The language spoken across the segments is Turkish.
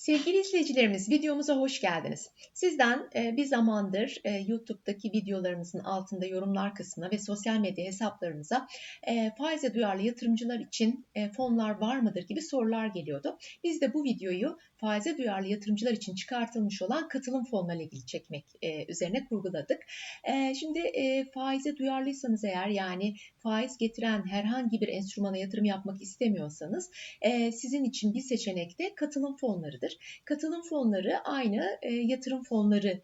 Sevgili izleyicilerimiz videomuza hoş geldiniz. Sizden e, bir zamandır e, YouTube'daki videolarımızın altında yorumlar kısmına ve sosyal medya hesaplarımıza e, faize duyarlı yatırımcılar için fonlar var mıdır gibi sorular geliyordu. Biz de bu videoyu faize duyarlı yatırımcılar için çıkartılmış olan katılım fonlarıyla ilgili çekmek üzerine kurguladık. Şimdi faize duyarlıysanız eğer yani faiz getiren herhangi bir enstrümana yatırım yapmak istemiyorsanız sizin için bir seçenek de katılım fonlarıdır. Katılım fonları aynı e, yatırım fonları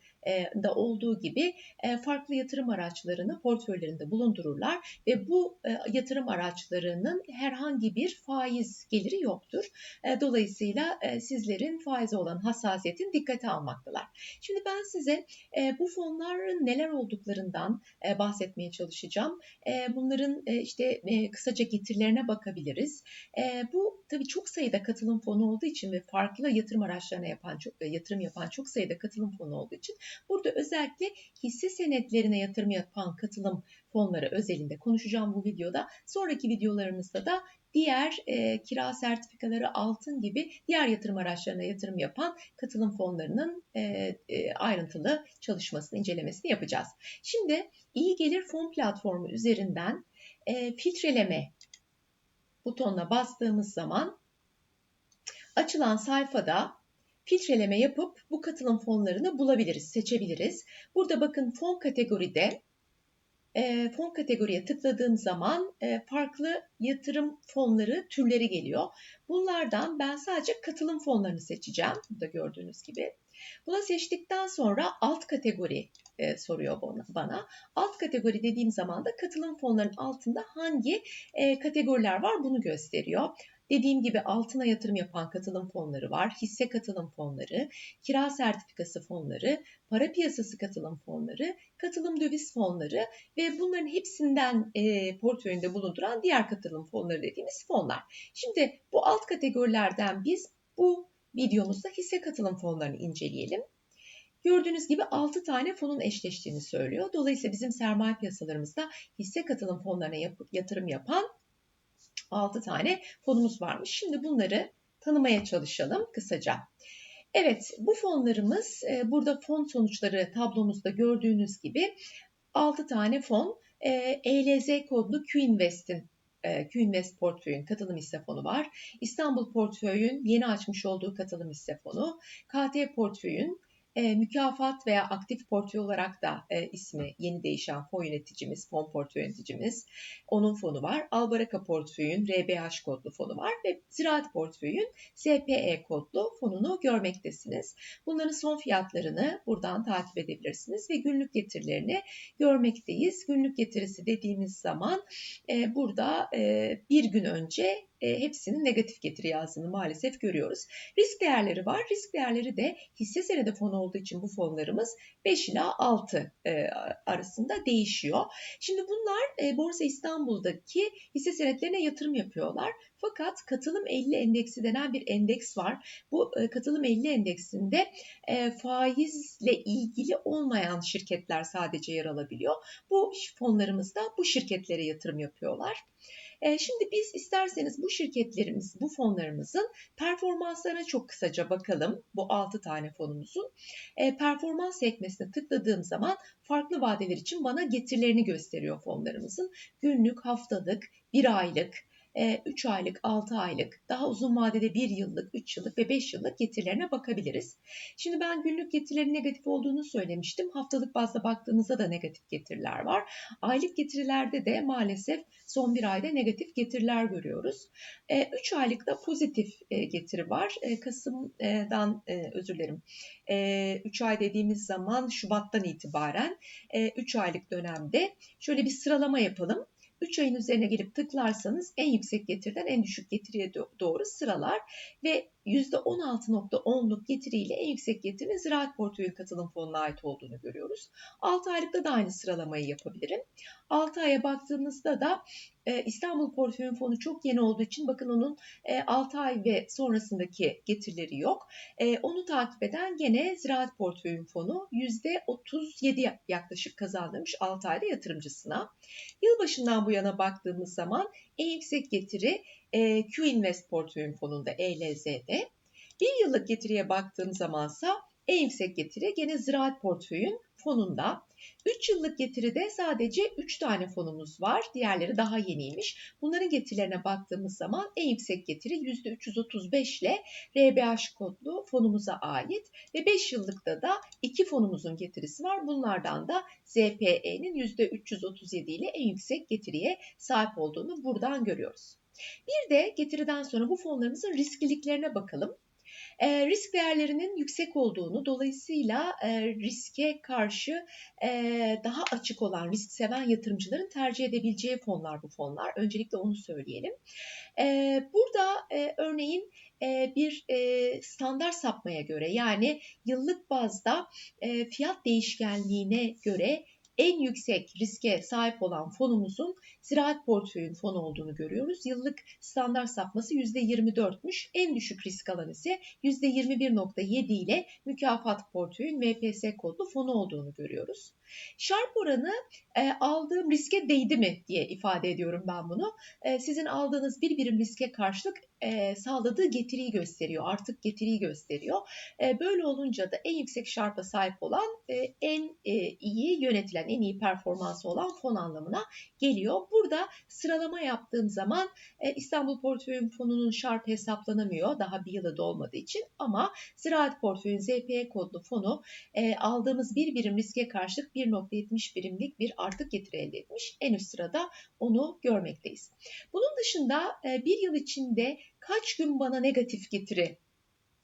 da olduğu gibi e, farklı yatırım araçlarını portföylerinde bulundururlar ve bu e, yatırım araçlarının herhangi bir faiz geliri yoktur. Dolayısıyla sizlerin faize olan hassasiyetin dikkate almaktalar. Şimdi ben size bu fonların neler olduklarından bahsetmeye çalışacağım. Bunların işte kısaca getirilerine bakabiliriz. Bu tabii çok sayıda katılım fonu olduğu için ve farklı yatırım araçlarına yapan çok yatırım yapan çok sayıda katılım fonu olduğu için Burada özellikle hisse senetlerine yatırım yapan katılım fonları özelinde konuşacağım bu videoda. Sonraki videolarımızda da diğer e, kira sertifikaları, altın gibi diğer yatırım araçlarına yatırım yapan katılım fonlarının e, e, ayrıntılı çalışmasını, incelemesini yapacağız. Şimdi iyi gelir fon platformu üzerinden e, filtreleme butonuna bastığımız zaman açılan sayfada filtreleme yapıp bu katılım fonlarını bulabiliriz, seçebiliriz. Burada bakın fon kategoride e, fon kategoriye tıkladığım zaman e, farklı yatırım fonları türleri geliyor. Bunlardan ben sadece katılım fonlarını seçeceğim. Burada gördüğünüz gibi. Buna seçtikten sonra alt kategori e, soruyor bana. Alt kategori dediğim zaman da katılım fonlarının altında hangi e, kategoriler var bunu gösteriyor. Dediğim gibi altına yatırım yapan katılım fonları var, hisse katılım fonları, kira sertifikası fonları, para piyasası katılım fonları, katılım döviz fonları ve bunların hepsinden e, portföyünde bulunduran diğer katılım fonları dediğimiz fonlar. Şimdi bu alt kategorilerden biz bu videomuzda hisse katılım fonlarını inceleyelim. Gördüğünüz gibi 6 tane fonun eşleştiğini söylüyor. Dolayısıyla bizim sermaye piyasalarımızda hisse katılım fonlarına yatırım yapan 6 tane fonumuz varmış. Şimdi bunları tanımaya çalışalım kısaca. Evet bu fonlarımız e, burada fon sonuçları tablomuzda gördüğünüz gibi 6 tane fon ELZ e kodlu Q-Invest'in e, Q-Invest portföyün katılım hisse fonu var. İstanbul portföyün yeni açmış olduğu katılım hisse fonu. KT portföyün e, mükafat veya aktif portföy olarak da e, ismi yeni değişen fon yöneticimiz, fon portföy yöneticimiz, onun fonu var. Albaraka portföyün RBH kodlu fonu var ve Ziraat portföyün SPE kodlu fonunu görmektesiniz. Bunların son fiyatlarını buradan takip edebilirsiniz ve günlük getirilerini görmekteyiz. Günlük getirisi dediğimiz zaman e, burada e, bir gün önce e, hepsinin negatif getiri yazdığını maalesef görüyoruz. Risk değerleri var. Risk değerleri de hisse senedi fonu olduğu için bu fonlarımız 5 ila 6 e, arasında değişiyor. Şimdi bunlar e, Borsa İstanbul'daki hisse senetlerine yatırım yapıyorlar. Fakat katılım 50 endeksi denen bir endeks var. Bu e, katılım 50 endeksinde e, faizle ilgili olmayan şirketler sadece yer alabiliyor. Bu fonlarımızda bu şirketlere yatırım yapıyorlar. E, şimdi biz isterseniz bu şirketlerimiz, bu fonlarımızın performanslarına çok kısaca bakalım. Bu 6 tane fonumuzun. E, performans sekmesine tıkladığım zaman farklı vadeler için bana getirilerini gösteriyor fonlarımızın. Günlük, haftalık, bir aylık, 3 e, aylık, 6 aylık, daha uzun vadede 1 yıllık, 3 yıllık ve 5 yıllık getirilerine bakabiliriz. Şimdi ben günlük getirilerin negatif olduğunu söylemiştim. Haftalık bazda baktığımızda da negatif getiriler var. Aylık getirilerde de maalesef son bir ayda negatif getiriler görüyoruz. 3 e, aylıkta pozitif e, getiri var. Kasım'dan özür dilerim. 3 ay dediğimiz zaman Şubat'tan itibaren 3 aylık dönemde şöyle bir sıralama yapalım. 3 ayın üzerine gelip tıklarsanız en yüksek getiriden en düşük getiriye doğru sıralar ve %16.10'luk getiriyle en yüksek getirinin ziraat portföyü katılım fonuna ait olduğunu görüyoruz. 6 aylıkta da aynı sıralamayı yapabilirim. 6 aya baktığımızda da e, İstanbul portföyün fonu çok yeni olduğu için bakın onun e, 6 ay ve sonrasındaki getirileri yok. E, onu takip eden gene ziraat portföyün fonu %37 yaklaşık kazandırmış 6 ayda yatırımcısına. Yılbaşından bu yana baktığımız zaman en yüksek getiri e, Q Invest portföyün fonunda ELZ'de. Bir yıllık getiriye baktığım zamansa en yüksek getiri gene ziraat portföyün fonunda. 3 yıllık getiride sadece 3 tane fonumuz var. Diğerleri daha yeniymiş. Bunların getirilerine baktığımız zaman en yüksek getiri %335 ile RBH kodlu fonumuza ait ve 5 yıllıkta da 2 fonumuzun getirisi var. Bunlardan da ZPE'nin %337 ile en yüksek getiriye sahip olduğunu buradan görüyoruz. Bir de getiriden sonra bu fonlarımızın riskliliklerine bakalım. E, risk değerlerinin yüksek olduğunu, dolayısıyla e, riske karşı e, daha açık olan, risk seven yatırımcıların tercih edebileceği fonlar bu fonlar. Öncelikle onu söyleyelim. E, burada e, örneğin e, bir e, standart sapmaya göre yani yıllık bazda e, fiyat değişkenliğine göre en yüksek riske sahip olan fonumuzun ziraat portföyün fonu olduğunu görüyoruz. Yıllık standart sapması %24'müş. En düşük risk alan ise %21.7 ile mükafat portföyün MPS kodlu fonu olduğunu görüyoruz. Şarp oranı e, aldığım riske değdi mi diye ifade ediyorum ben bunu. E, sizin aldığınız bir birim riske karşılık e, sağladığı getiriyi gösteriyor. Artık getiriyi gösteriyor. E, böyle olunca da en yüksek şarpa sahip olan e, en e, iyi yönetilen, en iyi performansı olan fon anlamına geliyor. Burada sıralama yaptığım zaman e, İstanbul Portföyün Fonu'nun şarp hesaplanamıyor. Daha bir yılı dolmadığı için ama Ziraat Portföyün ZPE kodlu fonu e, aldığımız bir birim riske karşılık 1.70 birimlik bir artık getiri elde etmiş. En üst sırada onu görmekteyiz. Bunun dışında e, bir yıl içinde kaç gün bana negatif getiri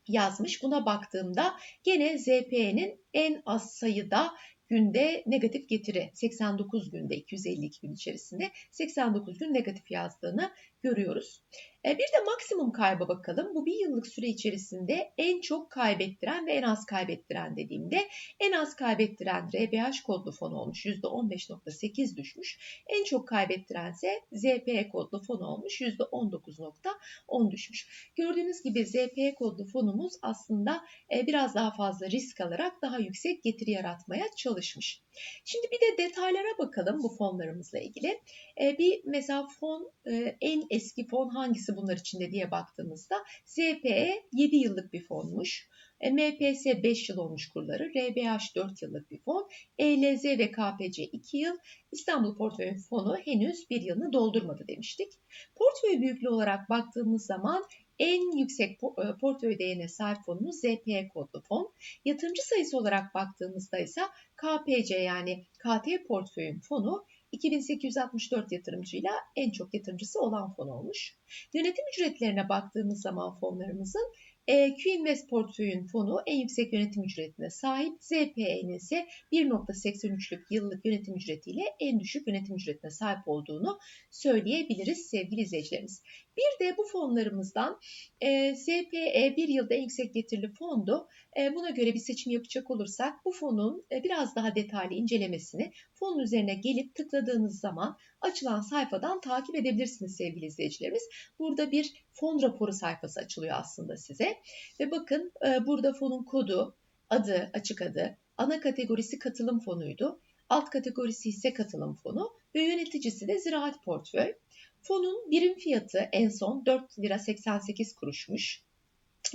yazmış. Buna baktığımda gene ZP'nin en az sayıda günde negatif getiri 89 günde 252 gün içerisinde 89 gün negatif yazdığını görüyoruz. E, bir de maksimum kayba bakalım. Bu bir yıllık süre içerisinde en çok kaybettiren ve en az kaybettiren dediğimde en az kaybettiren RBH kodlu fon olmuş %15.8 düşmüş. En çok kaybettirense ZPE kodlu fon olmuş %19.10 düşmüş. Gördüğünüz gibi ZPE kodlu fonumuz aslında e, biraz daha fazla risk alarak daha yüksek getiri yaratmaya çalışmış. Şimdi bir de detaylara bakalım bu fonlarımızla ilgili. E, bir mesela fon en eski fon hangisi bunlar içinde diye baktığımızda ZPE 7 yıllık bir fonmuş. E, MPS 5 yıl olmuş kurları, RBH 4 yıllık bir fon, ELZ ve KPC 2 yıl, İstanbul Portföy Fonu henüz bir yılını doldurmadı demiştik. Portföy büyüklüğü olarak baktığımız zaman en yüksek e, portföy değerine sahip fonumuz ZPE kodlu fon. Yatırımcı sayısı olarak baktığımızda ise KPC yani KT portföyün fonu 2864 yatırımcıyla en çok yatırımcısı olan fon olmuş. Yönetim ücretlerine baktığımız zaman fonlarımızın e, Q-Invest portföyün fonu en yüksek yönetim ücretine sahip. ZPE'nin ise 1.83'lük yıllık yönetim ücretiyle en düşük yönetim ücretine sahip olduğunu söyleyebiliriz sevgili izleyicilerimiz. Bir de bu fonlarımızdan e, ZPE bir yılda en yüksek getirili fondu. E, buna göre bir seçim yapacak olursak bu fonun e, biraz daha detaylı incelemesini fonun üzerine gelip tıkladığınız zaman açılan sayfadan takip edebilirsiniz sevgili izleyicilerimiz. Burada bir fon raporu sayfası açılıyor aslında size. Ve bakın e, burada fonun kodu, adı, açık adı, ana kategorisi katılım fonuydu. Alt kategorisi ise katılım fonu ve yöneticisi de ziraat portföy. Fonun birim fiyatı en son 4 lira 88 kuruşmuş.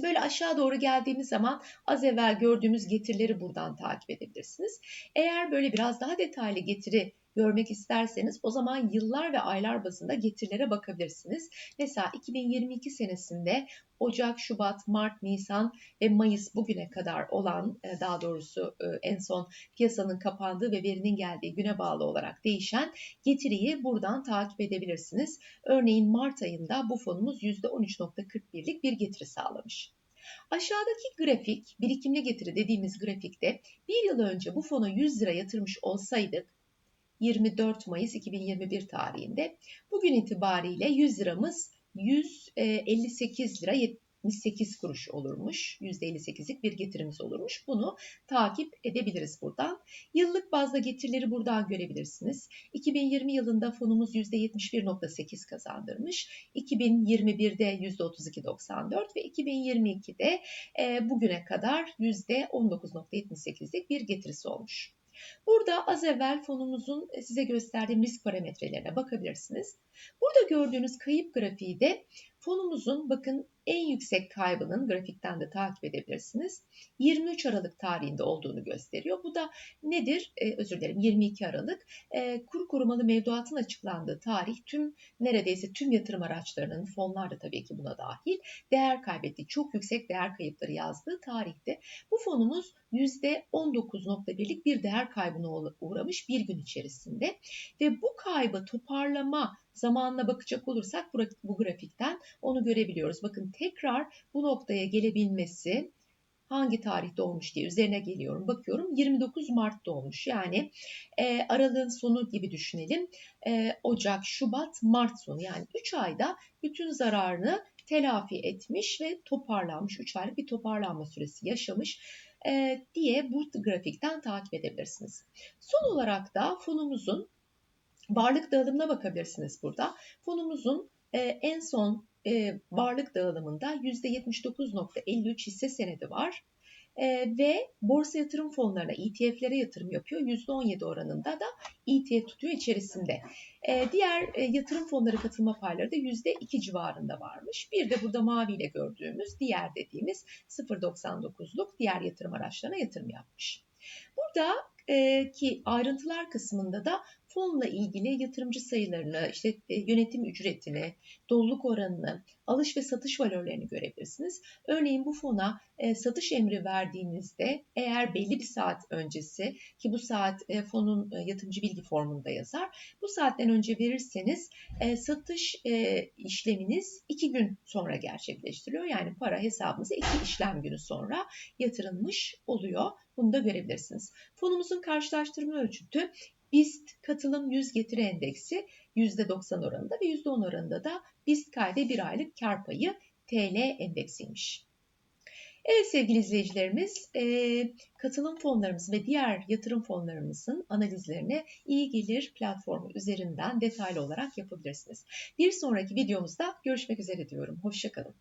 Böyle aşağı doğru geldiğimiz zaman az evvel gördüğümüz getirileri buradan takip edebilirsiniz. Eğer böyle biraz daha detaylı getiri görmek isterseniz o zaman yıllar ve aylar bazında getirilere bakabilirsiniz. Mesela 2022 senesinde Ocak, Şubat, Mart, Nisan ve Mayıs bugüne kadar olan e, daha doğrusu e, en son piyasanın kapandığı ve verinin geldiği güne bağlı olarak değişen getiriyi buradan takip edebilirsiniz. Örneğin Mart ayında bu fonumuz %13.41'lik bir getiri sağlamış. Aşağıdaki grafik birikimli getiri dediğimiz grafikte bir yıl önce bu fona 100 lira yatırmış olsaydık 24 Mayıs 2021 tarihinde. Bugün itibariyle 100 liramız 158 lira 78 kuruş olurmuş. %58'lik bir getirimiz olurmuş. Bunu takip edebiliriz buradan. Yıllık bazda getirileri buradan görebilirsiniz. 2020 yılında fonumuz %71.8 kazandırmış. 2021'de %32.94 ve 2022'de e, bugüne kadar %19.78'lik bir getirisi olmuş. Burada az evvel fonumuzun e, size gösterdiğim risk parametrelerine bakabilirsiniz. Burada gördüğünüz kayıp grafiği de fonumuzun bakın en yüksek kaybının grafikten de takip edebilirsiniz. 23 Aralık tarihinde olduğunu gösteriyor. Bu da nedir? Ee, özür dilerim 22 Aralık. Ee, kur korumalı mevduatın açıklandığı tarih tüm neredeyse tüm yatırım araçlarının fonlar da tabii ki buna dahil değer kaybetti. Çok yüksek değer kayıpları yazdığı tarihte. Bu fonumuz %19.1'lik bir değer kaybına uğramış bir gün içerisinde ve bu kaybı toparlama zamanına bakacak olursak bu grafikten onu görebiliyoruz. Bakın tekrar bu noktaya gelebilmesi hangi tarihte olmuş diye üzerine geliyorum. Bakıyorum 29 Mart'ta olmuş. Yani e, aralığın sonu gibi düşünelim. E, Ocak, Şubat, Mart sonu yani 3 ayda bütün zararını telafi etmiş ve toparlanmış. 3 aylık bir toparlanma süresi yaşamış e, diye bu grafikten takip edebilirsiniz. Son olarak da fonumuzun varlık dağılımına bakabilirsiniz burada. Fonumuzun e, en son e, varlık dağılımında %79.53 hisse senedi var. E, ve borsa yatırım fonlarına, ETF'lere yatırım yapıyor. %17 oranında da ETF tutuyor içerisinde. E, diğer e, yatırım fonları katılma payları da %2 civarında varmış. Bir de burada maviyle gördüğümüz diğer dediğimiz 0.99'luk diğer yatırım araçlarına yatırım yapmış. Burada e, ki ayrıntılar kısmında da fonla ilgili yatırımcı sayılarını, işte e, yönetim ücretini, doluluk oranını, alış ve satış valörlerini görebilirsiniz. Örneğin bu fona e, satış emri verdiğinizde eğer belli bir saat öncesi ki bu saat e, fonun yatırımcı bilgi formunda yazar. Bu saatten önce verirseniz satış işleminiz iki gün sonra gerçekleştiriliyor. Yani para hesabınıza iki işlem günü sonra yatırılmış oluyor. Bunu da görebilirsiniz. Fonumuzun karşılaştırma ölçütü BIST katılım 100 getiri endeksi %90 oranında ve %10 oranında da BIST KD bir aylık kar payı TL endeksiymiş. Evet sevgili izleyicilerimiz, e, katılım fonlarımız ve diğer yatırım fonlarımızın analizlerini iyi gelir platformu üzerinden detaylı olarak yapabilirsiniz. Bir sonraki videomuzda görüşmek üzere diyorum. Hoşçakalın.